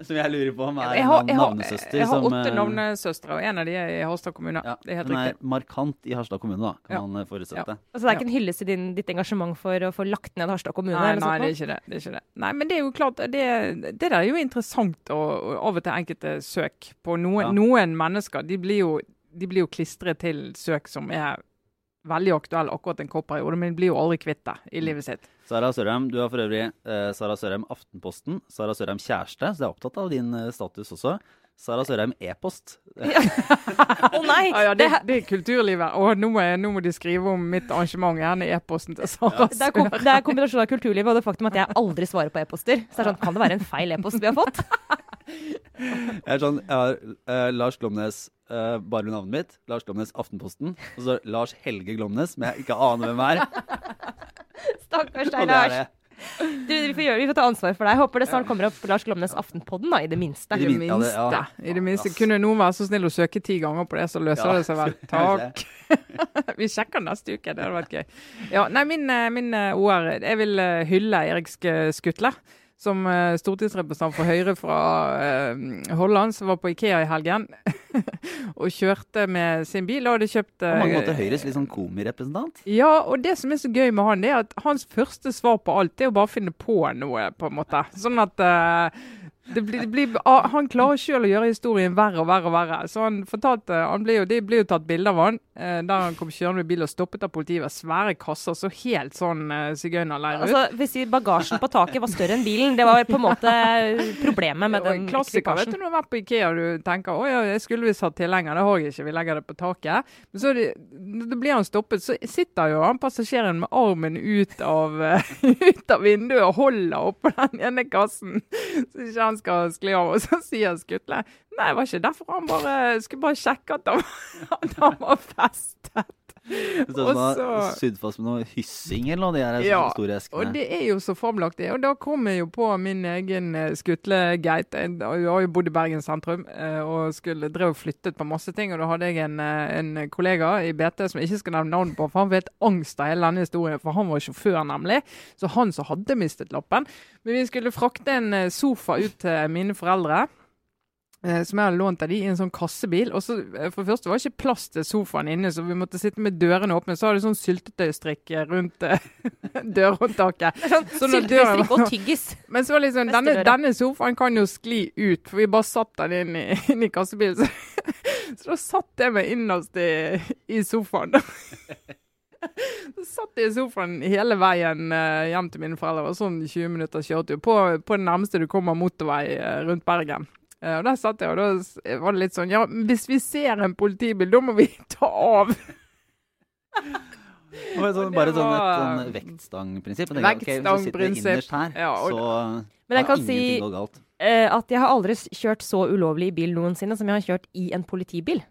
Speaker 1: som jeg lurer på om er
Speaker 2: Jeg har,
Speaker 1: en
Speaker 2: jeg har,
Speaker 1: navnesøster
Speaker 2: jeg har
Speaker 1: som
Speaker 2: åtte
Speaker 1: eh,
Speaker 2: navnesøstre, og en av de er i Harstad kommune.
Speaker 1: ja,
Speaker 2: det er helt
Speaker 1: Hun er markant i Harstad kommune, da, kan
Speaker 2: Ja.
Speaker 1: man forutsette. Ja.
Speaker 3: Altså, det er ikke en hyllest til din, ditt engasjement for å få lagt ned Harstad kommune?
Speaker 2: Nei, nei, det er ikke det. det, er ikke det. Nei, Men det er jo klart, det, det der er jo interessant, og, og av og til enkelte søk på noen,
Speaker 1: Ja.
Speaker 2: noen mennesker. De blir, jo, de blir jo klistret til søk som er veldig aktuell akkurat en kort periode, men blir jo aldri kvitt det i livet sitt.
Speaker 1: Sara Sørheim, du har for øvrig eh, Sara Sørheim Aftenposten. Sara Sørheim kjæreste, så jeg er opptatt av din eh, status også. Sara Sørheim e-post. *laughs*
Speaker 3: Å nei!
Speaker 2: Ja, ja, det,
Speaker 3: det,
Speaker 2: er kulturlivet. Og nå, er, nå må de skrive om mitt arrangement. Gjerne i e-posten til Sara.
Speaker 3: det, er kom, det er kombinasjonen av kulturlivet og det faktum at jeg aldri svarer på e-poster. Så det er sånn, Kan det være en feil e-post vi har fått? *laughs*
Speaker 1: Jeg er sånn, jeg har eh, Lars Glomnes, eh, bare med navnet mitt. Lars Glomnes Aftenposten. Og så Lars Helge Glomnes, men jeg ikke aner hvem er.
Speaker 3: Stakkars
Speaker 1: Og
Speaker 3: deg,
Speaker 1: det er
Speaker 3: Lars.
Speaker 1: det.
Speaker 3: Du, vi, får gjøre, vi får ta ansvar for deg. Håper det snart kommer opp Lars Glomnes Aftenpodden, da, i det minste.
Speaker 2: I det
Speaker 1: minste. ja, det- ja.
Speaker 2: I det minste.
Speaker 1: Ass.
Speaker 2: Kunne noen være så snill å søke ti ganger på det, så løser
Speaker 1: Ja,
Speaker 2: det seg vel. *laughs*
Speaker 1: vi
Speaker 2: Takk. *laughs* Vi sjekker neste uke, det hadde vært gøy. Ja, nei, min, eh, min eh, OR Jeg vil eh, hylle Erik Sk- Skutle. Som eh, stortingsrepresentant for Høyre fra eh, Holland, som var på Ikea i helgen. *laughs* og kjørte med sin bil og hadde kjøpt
Speaker 1: På mange
Speaker 2: eh,
Speaker 1: måter Høyres litt sånn komirepresentant.
Speaker 2: ja, og det som er så gøy med han, det er at hans første svar på alt, det er å bare finne på noe, på en måte. Sånn at eh, det blir, det blir, ah, Han klarer sjøl å gjøre historien verre og verre og verre. Så han fortalte, han ble jo, Det ble jo tatt bilde av han eh, der han kom kjørende med bil og stoppet av politiet ved svære kasser. Så helt sånn uh, sigøynerleir ut.
Speaker 3: Altså, hvis Bagasjen på taket var større enn bilen. Det var på en måte problemet med den
Speaker 2: klassiker, vet du, når du har vært på Ikea og du tenker å ja, jeg skulle visst hatt tilhenger, det har jeg ikke, vi legger det på taket. Men så det, det, blir han stoppet, så sitter jo han passasjeren med armen ut av, eh, *laughs* ut av vinduet og holder oppå den ene kassen, så ikke han skal skli av. Og så sier Skutle nei, det var ikke derfor han bare skulle bare sjekke han, *laughs* at han var festet.
Speaker 1: Det er
Speaker 2: Og
Speaker 1: som han har
Speaker 2: så-
Speaker 1: sydd fast med noe hyssing eller noe, de her
Speaker 2: Ja,
Speaker 1: store
Speaker 2: Og det er jo så fabelaktig. Og da kom jeg jo på min egen eh, skutlegeit. Jeg har jo bodd i Bergen sentrum eh, og skulle drev og flyttet på masse ting. Og da hadde jeg en, eh, en kollega i BT som jeg ikke skal nevne navn på, for han var helt angst av hele denne historien. For han var sjåfør, nemlig. Så han som hadde mistet lappen. Men vi skulle frakte en sofa ut til mine foreldre. Eh, Som jeg hadde lånt av de i en sånn kassebil. Og så, eh, For det første var det ikke plass til sofaen inne, så vi måtte sitte med dørene åpne. Så hadde de sånn syltetøystrikk eh, rundt *laughs* dørhåndtaket.
Speaker 3: syltetøystrikk
Speaker 2: Så når
Speaker 3: og tyggis. *laughs*
Speaker 2: Men så var det liksom, denne, denne sofaen kan jo skli ut, for vi bare satt den inn i, *laughs* inn i kassebilen. Så, så da satt jeg meg innerst i, i sofaen. Så satt jeg i sofaen hele veien hjem til mine foreldre. Det var sånn 20 minutter kjøretur på, på det nærmeste du kommer motorvei rundt Bergen. Eh, og Der satt jeg, og da var det litt sånn Ja, hvis vi ser en politibil, da må vi *laughs* ta av.
Speaker 1: Det var sånn, bare sånn et sånn vektstangprinsipp.
Speaker 2: Vektstangprinsipp.
Speaker 1: Okay,
Speaker 2: Ja,
Speaker 1: så
Speaker 3: Men jeg
Speaker 1: kan
Speaker 3: si eh, at jeg har aldri kjørt så ulovlig i bil noensinne som jeg har kjørt i en politibil.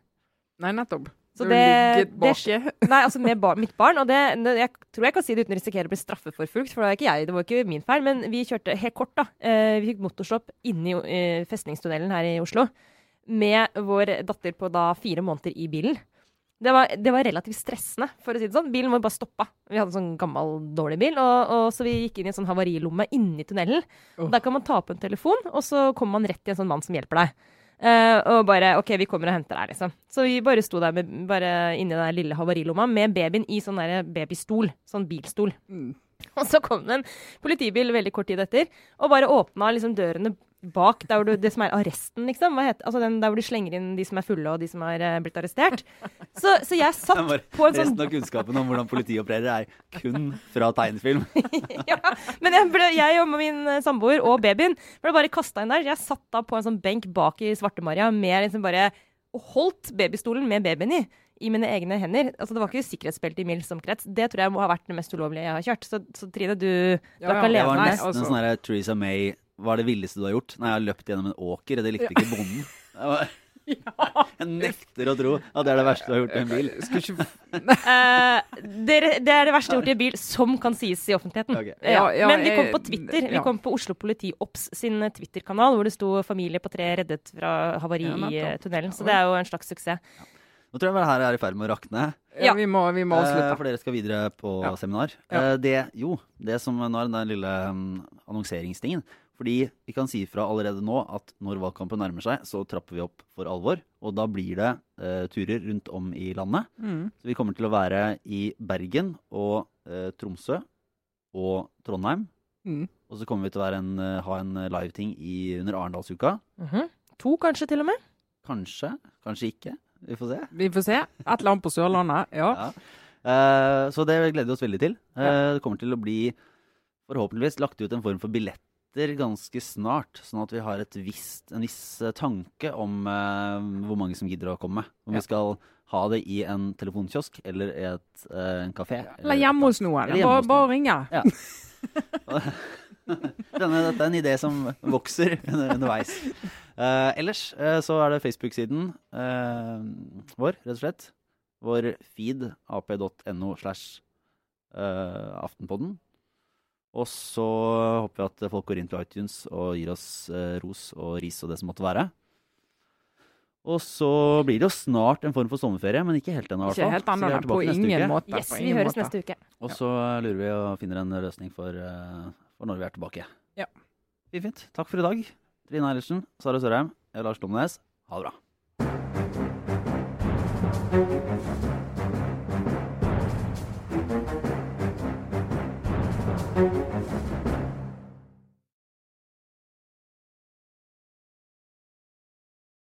Speaker 2: Nei, nettopp.
Speaker 3: Så det-
Speaker 2: ligget baki.
Speaker 3: Nei, altså med bar mitt barn. Og det, det, jeg tror jeg kan si det uten å risikere å bli straffeforfulgt, for det var ikke jeg, det var ikke min feil. Men vi kjørte helt kort, da. Eh, vi fikk motorstopp inne i festningstunnelen her i Oslo. Med vår datter på da fire måneder i bilen. Det var, det var relativt stressende, for å si det sånn. Bilen vår bare stoppa. Vi hadde en sånn gammel, dårlig bil, og, og så vi gikk inn i en sånn havarilomme inni tunnelen.
Speaker 2: Oh.
Speaker 3: Der kan man ta opp en telefon, og så kommer man rett til en sånn mann som hjelper deg. Eh, og bare OK, vi kommer og henter deg, liksom. Så vi bare sto der med, bare inni den lille havarilomma med babyen i sånn der babystol. Sånn bilstol.
Speaker 2: Mm. *laughs*
Speaker 3: Og så kom det en politibil veldig kort tid etter og bare åpna liksom dørene bak der hvor du, det som er arresten, liksom. Hva heter, altså den der hvor de slenger inn de som er fulle og de som er uh, blitt arrestert. Så, så jeg satt
Speaker 1: bare,
Speaker 3: på en sånn
Speaker 1: resten av kunnskapen om hvordan politiet opererer, er kun fra tegnefilm. *laughs*
Speaker 3: ja, men jeg, ble, jeg og min eh, samboer og babyen ble bare kasta inn der. Jeg satt da på en sånn benk bak i Svarte-Maria med liksom bare holdt babystolen med babyen i. I mine egne hender. Altså Det var ikke sikkerhetsbelte i mils omkrets. Det tror jeg må ha vært det mest ulovlige jeg har kjørt. Så, så Trine, du, du
Speaker 2: Ja,
Speaker 3: er ikke
Speaker 2: ja.
Speaker 1: Det
Speaker 3: alene.
Speaker 1: var nesten
Speaker 2: altså.
Speaker 1: en sånn Theresa May Hva er det villeste du har gjort? Nei, jeg har løpt gjennom en åker, og det likte ikke bonden. Var, *laughs* jeg nekter å tro at det er det verste du har gjort i en bil.
Speaker 2: Ikke
Speaker 3: Eh, det, det er det verste jeg har gjort i en bil, som kan sies i offentligheten.
Speaker 1: Okay.
Speaker 3: Ja.
Speaker 2: Ja,
Speaker 3: Men vi kom på Twitter. Vi
Speaker 2: ja.
Speaker 3: kom på Oslo Politi Obs sin Twitter-kanal, hvor det sto 'Familie på tre reddet fra havari
Speaker 2: Ja,
Speaker 3: i eh, tunnelen'. Så det er jo en slags suksess.
Speaker 1: Nå tror jeg det her er i ferd med å rakne.
Speaker 2: Ja, vi må, vi må
Speaker 1: Eh, for dere skal videre på
Speaker 2: Ja.
Speaker 1: seminar.
Speaker 2: Ja.
Speaker 1: Eh, det, jo, det som nå er den lille um, annonseringstingen. Fordi vi kan si fra allerede nå at når valgkampen nærmer seg, så trapper vi opp for alvor. Og da blir det uh, turer rundt om i landet.
Speaker 2: Mm.
Speaker 1: Så vi kommer til å være i Bergen og uh, Tromsø og Trondheim.
Speaker 2: Mm.
Speaker 1: Og så kommer vi til å være en, eh, ha en live-ting under Arendalsuka.
Speaker 3: Mhm. To, kanskje, til og med.
Speaker 1: Kanskje, kanskje ikke. Vi får se.
Speaker 2: Vi får se. Et eller annet på Sørlandet. Ja.
Speaker 1: Ja. Så det gleder vi oss veldig til. Det kommer til å bli forhåpentligvis lagt ut en form for billetter ganske snart, sånn at vi har et visst, en viss eh, tanke om eh, hvor mange som gidder å komme. Om
Speaker 2: Ja.
Speaker 1: vi skal ha det i en telefonkiosk eller i et, eh, en kafé.
Speaker 2: Eller hjemme hos noen.
Speaker 1: Eller
Speaker 2: Bare, bare ringe.
Speaker 1: Ja. *laughs* Denne, dette er en idé som vokser *laughs* under- underveis. Eh, ellers eh, så er det Facebook-siden eh, vår, rett og slett. Vår feed ap.no slash eh, Aftenpodden. Og så håper vi at folk går inn til iTunes og gir oss eh, ros og ris og det som måtte være. Og så blir det jo snart en form for sommerferie, men ikke helt ennå.
Speaker 2: Ikke helt ennå. På ingen
Speaker 1: uke.
Speaker 2: måte.
Speaker 3: Yes, vi høres
Speaker 2: måte.
Speaker 3: neste uke.
Speaker 1: Og så lurer vi og finner en løsning for, eh, for når vi er tilbake.
Speaker 2: Ja.
Speaker 1: Fint, fint. Takk for i dag. Trine Eilertsen, Sara Sørheim, jeg Lars Lomnes. Ha det bra.